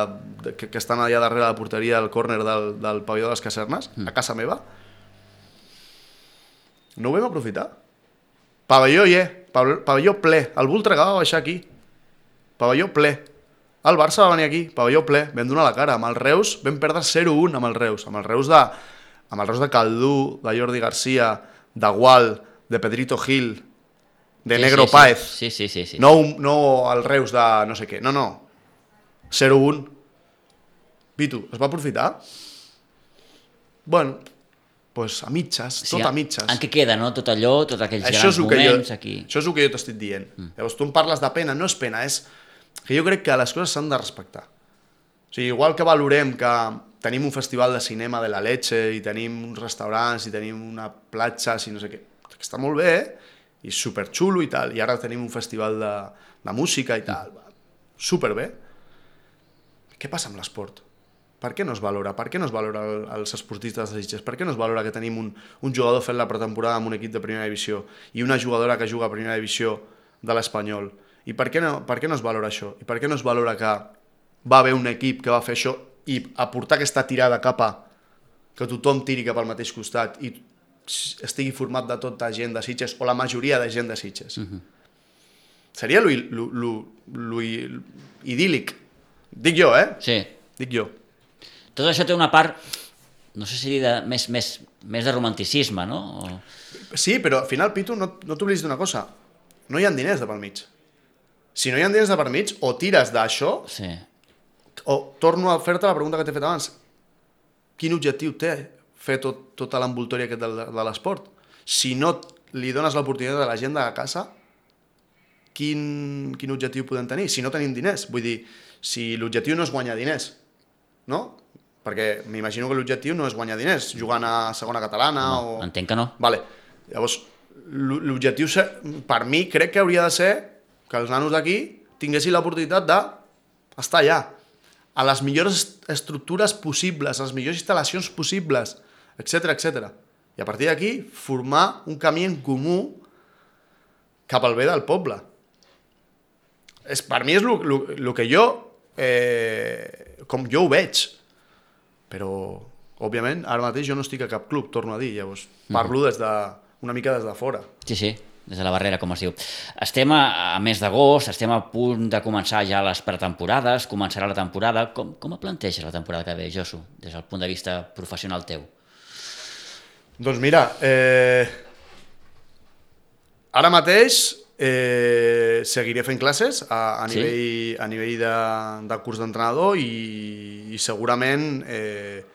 de, que, que estan allà darrere la porteria del córner del, del pavelló de les casernes, mm. a casa meva. No ho vam aprofitar. Pavelló pavelló, pavelló ple. El Voltregà va baixar aquí. Pavelló ple. El Barça va venir aquí, pavelló ple, vam donar la cara. Amb el Reus vam perdre 0-1 amb el Reus. Amb el Reus de, amb el Reus de Caldú, de Jordi Garcia, de Gual, de Pedrito Gil, de Sí, Negro sí, sí. Páez. Sí, sí, sí. sí. No, no el Reus de no sé què. No, no. 0-1. Pitu, es va aprofitar? Bueno, pues a mitges, tot a mitges. En què queda, no? Tot allò, tots aquells Això grans que jo, moments aquí. això és el que jo t'estic dient. Mm. Llavors tu em parles de pena, no és pena, és que jo crec que les coses s'han de respectar. O sigui, igual que valorem que tenim un festival de cinema de la leche i tenim uns restaurants i tenim una platja i no sé què, que està molt bé i superxulo i tal, i ara tenim un festival de, de música i tal, superbé. Què passa amb l'esport? Per què no es valora? Per què no es valora el, els esportistes de Sitges? Per què no es valora que tenim un, un jugador fent la pretemporada amb un equip de primera divisió i una jugadora que juga a primera divisió de l'Espanyol? I per què, no, per què no es valora això? I per què no es valora que va haver un equip que va fer això i aportar aquesta tirada cap a que tothom tiri cap al mateix costat i estigui format de tota gent de Sitges o la majoria de gent de Sitges? Seria lo, lo, lo, lo idíl·lic. Dic jo, eh? Sí. Dic jo. Tot això té una part, no sé si de, més, més, més de romanticisme, no? O... Sí, però al final, Pitu, no, no t'oblidis d'una cosa. No hi ha diners de pel mig. Si no hi ha diners de per mig, o tires d'això, Sí. o torno a fer-te la pregunta que t'he fet abans. Quin objectiu té fer tot, tota l'envoltòria aquest de, de l'esport? Si no li dones l'oportunitat a la gent de casa, quin, quin objectiu podem tenir? Si no tenim diners, vull dir, si l'objectiu no és guanyar diners, no? Perquè m'imagino que l'objectiu no és guanyar diners, jugant a segona catalana No, o... entenc que no. Vale. Llavors, l'o- l'objectiu, per mi, crec que hauria de ser que els nanos d'aquí tinguessin l'oportunitat d'estar allà, a les millors est- estructures possibles, a les millors instal·lacions possibles, etc etc. I a partir d'aquí, formar un camí en comú cap al bé del poble. És, per mi és el que jo, eh, com jo ho veig, però, òbviament, ara mateix jo no estic a cap club, torno a dir, llavors parlo des de, una mica des de fora. Sí, sí, des de la barrera, com es diu. Estem a, a mes d'agost, estem a punt de començar ja les pretemporades, començarà la temporada. Com, com et planteges la temporada que ve, Josu, des del punt de vista professional teu? Doncs mira, eh, ara mateix eh, seguiré fent classes a, a Sí? nivell, a nivell de, de curs d'entrenador i, i segurament eh,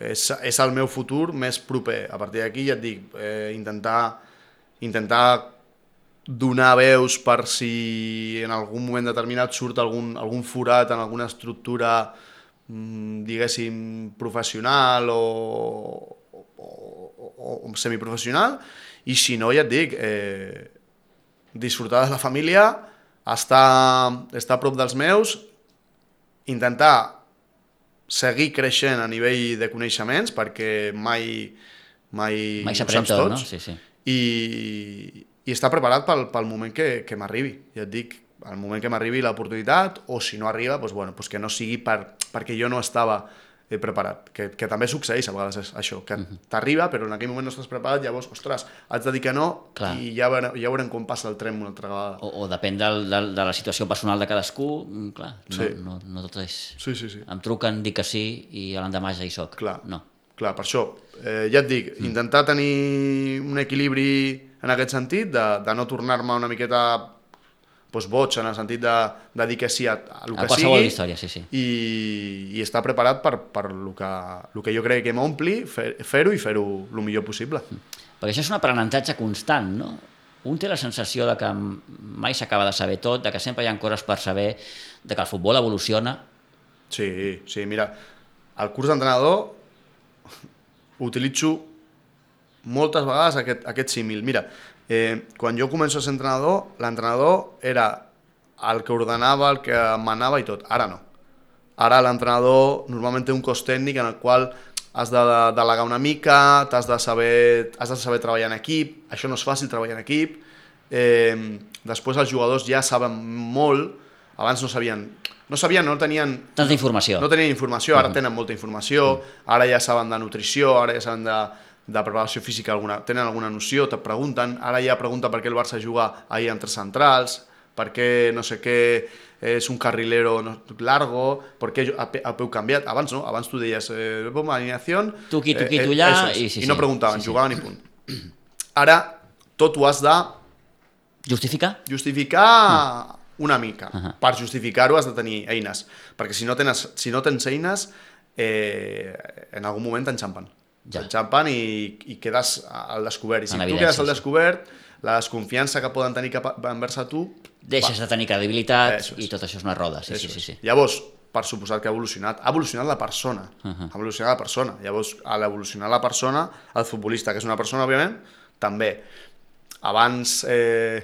és, és el meu futur més proper. A partir d'aquí ja et dic, eh, intentar, intentar donar veus per si en algun moment determinat surt algun, algun forat en alguna estructura mm, diguéssim professional o, o, o, o semiprofessional i si no, ja et dic, eh, disfrutar de la família, estar, estar a prop dels meus, intentar seguir creixent a nivell de coneixements perquè mai, mai, Mai ho saps tot, no? Sí, sí. I, i estar preparat pel, pel moment que, que m'arribi. Ja et dic, al moment que m'arribi l'oportunitat, o si no arriba, doncs, bueno, doncs que no sigui per, perquè jo no estava eh, preparat, que, que també succeeix a vegades això, que t'arriba però en aquell moment no estàs preparat, llavors, ostres, haig de dir que no Clar. i ja ja veurem com passa el tren una altra vegada. O, o depèn del, del, de la situació personal de cadascú, mm, clar, no, Sí. no, no tot és... Sí, sí, sí. Em truquen, dic que sí, i l'endemà ja hi soc. Clar. No. Clar, per això, eh, ja et dic, Mm. intentar tenir un equilibri en aquest sentit, de, de no tornar-me una miqueta doncs, boig, en el sentit de, de dir que sí a, a el A que sigui, història, sí, sí. i, i estar preparat per, per el, que, el que jo crec que m'ompli, fer- fer-ho i fer-ho el millor possible. Perquè això és un aprenentatge constant, no? Un té la sensació de que mai s'acaba de saber tot, de que sempre hi ha coses per saber, de que el futbol evoluciona. Sí, sí, mira, el curs d'entrenador utilitzo moltes vegades aquest, aquest símil. Mira, eh, quan jo començo a ser entrenador, l'entrenador era el que ordenava, el que manava i tot. Ara no. Ara l'entrenador normalment té un cos tècnic en el qual has de delegar una mica, t'has de saber, has de saber treballar en equip, això no és fàcil treballar en equip. Eh, després els jugadors ja saben molt, abans no sabien, no sabien, no tenien Tanta informació. no tenien informació, ara tenen molta informació, ara ja saben de nutrició, ara ja saben de, de preparació física, alguna, tenen alguna noció, te pregunten, ara ja pregunta per què el Barça juga ahir tres centrals, per què no sé què és un carrilero no, largo, per què a, pe- a peu canviat, abans no, abans tu deies eh, bomba alineació, Tu aquí, tu aquí, tu allà, es, i sí, i no preguntaven, sí, sí. jugaven i punt. Ara tot ho has de Justificar? justificar una mica. Ahà. Per justificar-ho has de tenir eines, perquè si no tens, si no tens eines, eh, en algun moment t'enxampen. Ja. T'enxampen i, i quedes al descobert. I si En tu quedes al descobert, la desconfiança que poden tenir cap envers a tu... Deixes de tenir credibilitat Eso és. i tot això és una roda. Sí, Eso sí, sí, sí. Llavors, per suposat que ha evolucionat, ha evolucionat la persona. Ahà. Ha evolucionat la persona. Llavors, a l'evolucionar la persona, el futbolista, que és una persona, òbviament, també. Abans, eh,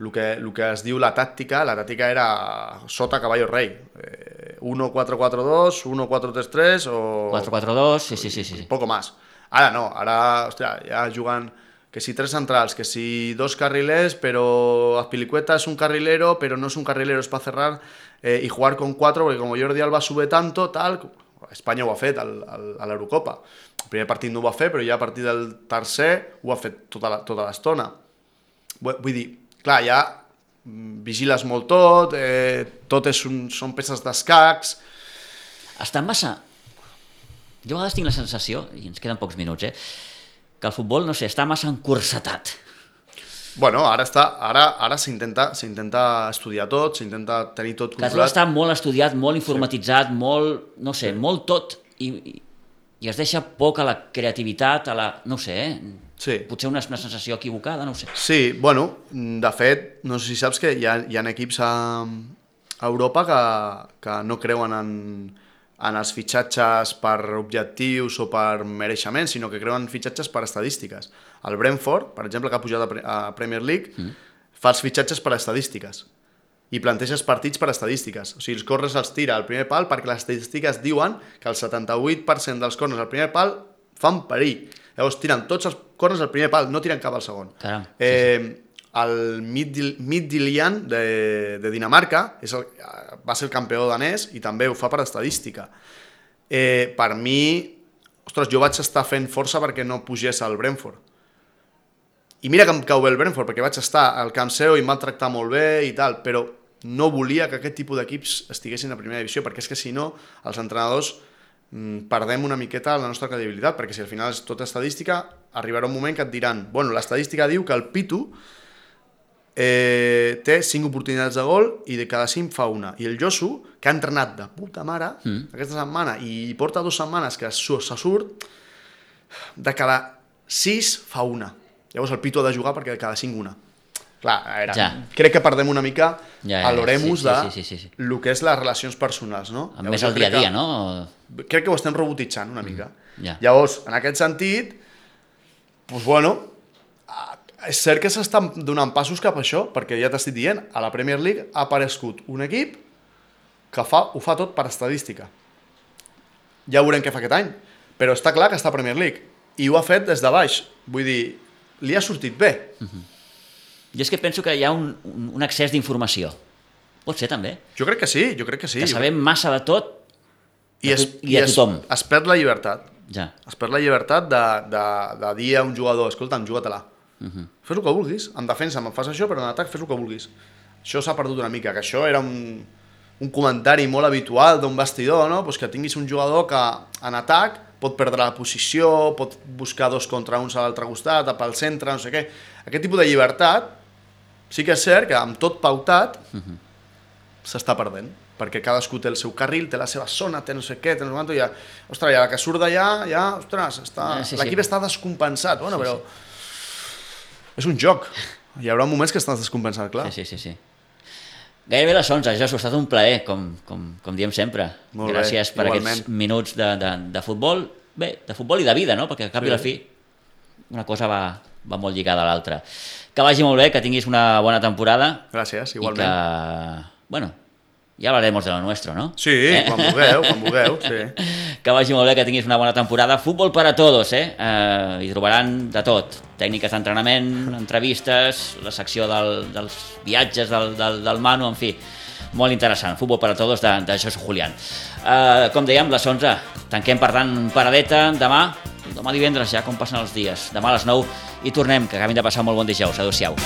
el que, el que es diu la tàctica, la tàctica era sota caballo rei. Eh, 1-4-4-2, 1-4-3-3 o... 4-4-2, sí, sí, sí, sí. poco más. Ara no, ara, hòstia, ja jugant que si tres centrals, que si dos carriles, pero Azpilicueta es un carrilero, pero no es un carrilero, es para cerrar eh, y jugar con cuatro, porque como Jordi Alba sube tanto, tal, Espanya ho ha fet al, al, a l'Eurocopa. El primer partit no ho va fer, però ja a partir del tercer ho ha fet tota la- tota l'estona. Vull vull dir, clar, ja mm, vigiles molt tot, eh, tot és un, són peces d'escacs, Està massa... Jo a vegades tinc la sensació, i ens queden pocs minuts, eh, que el futbol, no sé, està massa encursetat. Bueno, ara està, ara, ara s'intenta s'intenta estudiar tot, s'intenta tenir tot controlat. està molt estudiat, molt informatitzat, molt, no sé, molt tot, i, i- i es deixa poc a la creativitat, a la... no sé, eh? Sí. Potser una, una sensació equivocada, no ho sé. Sí, bueno, de fet, no sé si saps que hi ha, hi ha equips a, a Europa que, que no creuen en, en els fitxatges per objectius o per mereixement, sinó que creuen en fitxatges per estadístiques. El Brentford, per exemple, que ha pujat a, Pre- a Premier League, mm. fa els fitxatges per estadístiques i planteges partits per estadístiques. O sigui, els corners els tira al primer pal perquè les estadístiques diuen que el 78% dels corners al primer pal fan perill. Llavors tiren tots els corners al primer pal, no tiren cap al segon. Caram, sí, Eh, el Middil- Midtjylland de, de Dinamarca és el, va ser el campió danès i també ho fa per estadística. Eh, per mi, ostres, jo vaig estar fent força perquè no pugés al Brentford. I mira que em cau bé el Brentford, perquè vaig estar al Camp Seu i em van tractar molt bé i tal, però no volia que aquest tipus d'equips estiguessin a primera divisió, perquè és que si no, els entrenadors perdem una miqueta la nostra credibilitat, perquè si al final és tot estadística, arribarà un moment que et diran, bueno, l'estadística diu que el Pitu eh, té 5 oportunitats de gol i de cada 5 fa una. I el Josu, que ha entrenat de puta mare mm. aquesta setmana i porta dues setmanes que se surt, de cada 6 fa una. Llavors el Pitu ha de jugar perquè de cada 5 una. Clar, a veure, Ja. crec que perdem una mica Ja, ja, a l'oremus sí, sí, de sí, sí, sí. el que és les relacions personals, no? Amb més el dia a dia, no? crec que ho estem robotitzant una mica. ja. Llavors, en aquest sentit, doncs bueno, és cert que s'estan donant passos cap a això, perquè ja t'estic dient, a la Premier League ha aparegut un equip que fa, ho fa tot per estadística. Ja veurem què fa aquest any, però està clar que està a Premier League, i ho ha fet des de baix. Vull dir, li ha sortit bé. Jo és que penso que hi ha un, un, un excés d'informació. Pot ser, també. Jo crec que sí, jo crec que sí. que sabem massa de tot I, es, i de es, tothom. es perd la llibertat. Ja. Es perd la llibertat de, de, de dir a un jugador, escolta'm, juga-te-la. Uh -huh. Fes el que vulguis. En defensa me'n fas això, però en atac fes el que vulguis. Això s'ha perdut una mica, que això era un, un comentari molt habitual d'un vestidor, no? pues que tinguis un jugador que en atac pot perdre la posició, pot buscar dos contra uns a l'altre costat, a pel centre, no sé què. Aquest tipus de llibertat sí que és cert que amb tot pautat s'està perdent perquè cadascú té el seu carril, té la seva zona, té no sé què, té no sé quanto, i ja, ostres, ja la que surt d'allà, ja, ostres, està, sí, sí. l'equip està descompensat, bueno, però és un joc, hi haurà moments que estàs descompensat, clar. Sí, sí, sí, sí. Gairebé les 11, Josu, ha estat un plaer, com, com, com diem sempre. Molt bé, Gràcies per igualment. aquests minuts de, de, de futbol. Bé, de futbol i de vida, no? Perquè al cap Sí. i a la fi una cosa va, va molt lligada a l'altra. Que vagi molt bé, que tinguis una bona temporada Gràcies, i igualment. que, bueno, ya hablaremos de lo nuestro, ¿no? Sí, quan vulgueu, quan vulgueu, sí. Que vagi molt bé, que tinguis una bona temporada. Futbol per a tots, eh? eh hi trobaran de tot. Tècniques d'entrenament, entrevistes, la secció del, dels viatges del, del, del Manu, en fi. Molt interessant. Futbol per a tots de, de Josu Julián. Eh, com dèiem, les 11. Tanquem, per tant, paradeta. Demà, demà divendres ja, com passen els dies. Demà a les 9 i tornem. Que acabin de passar molt bon dijous. Adéu-siau.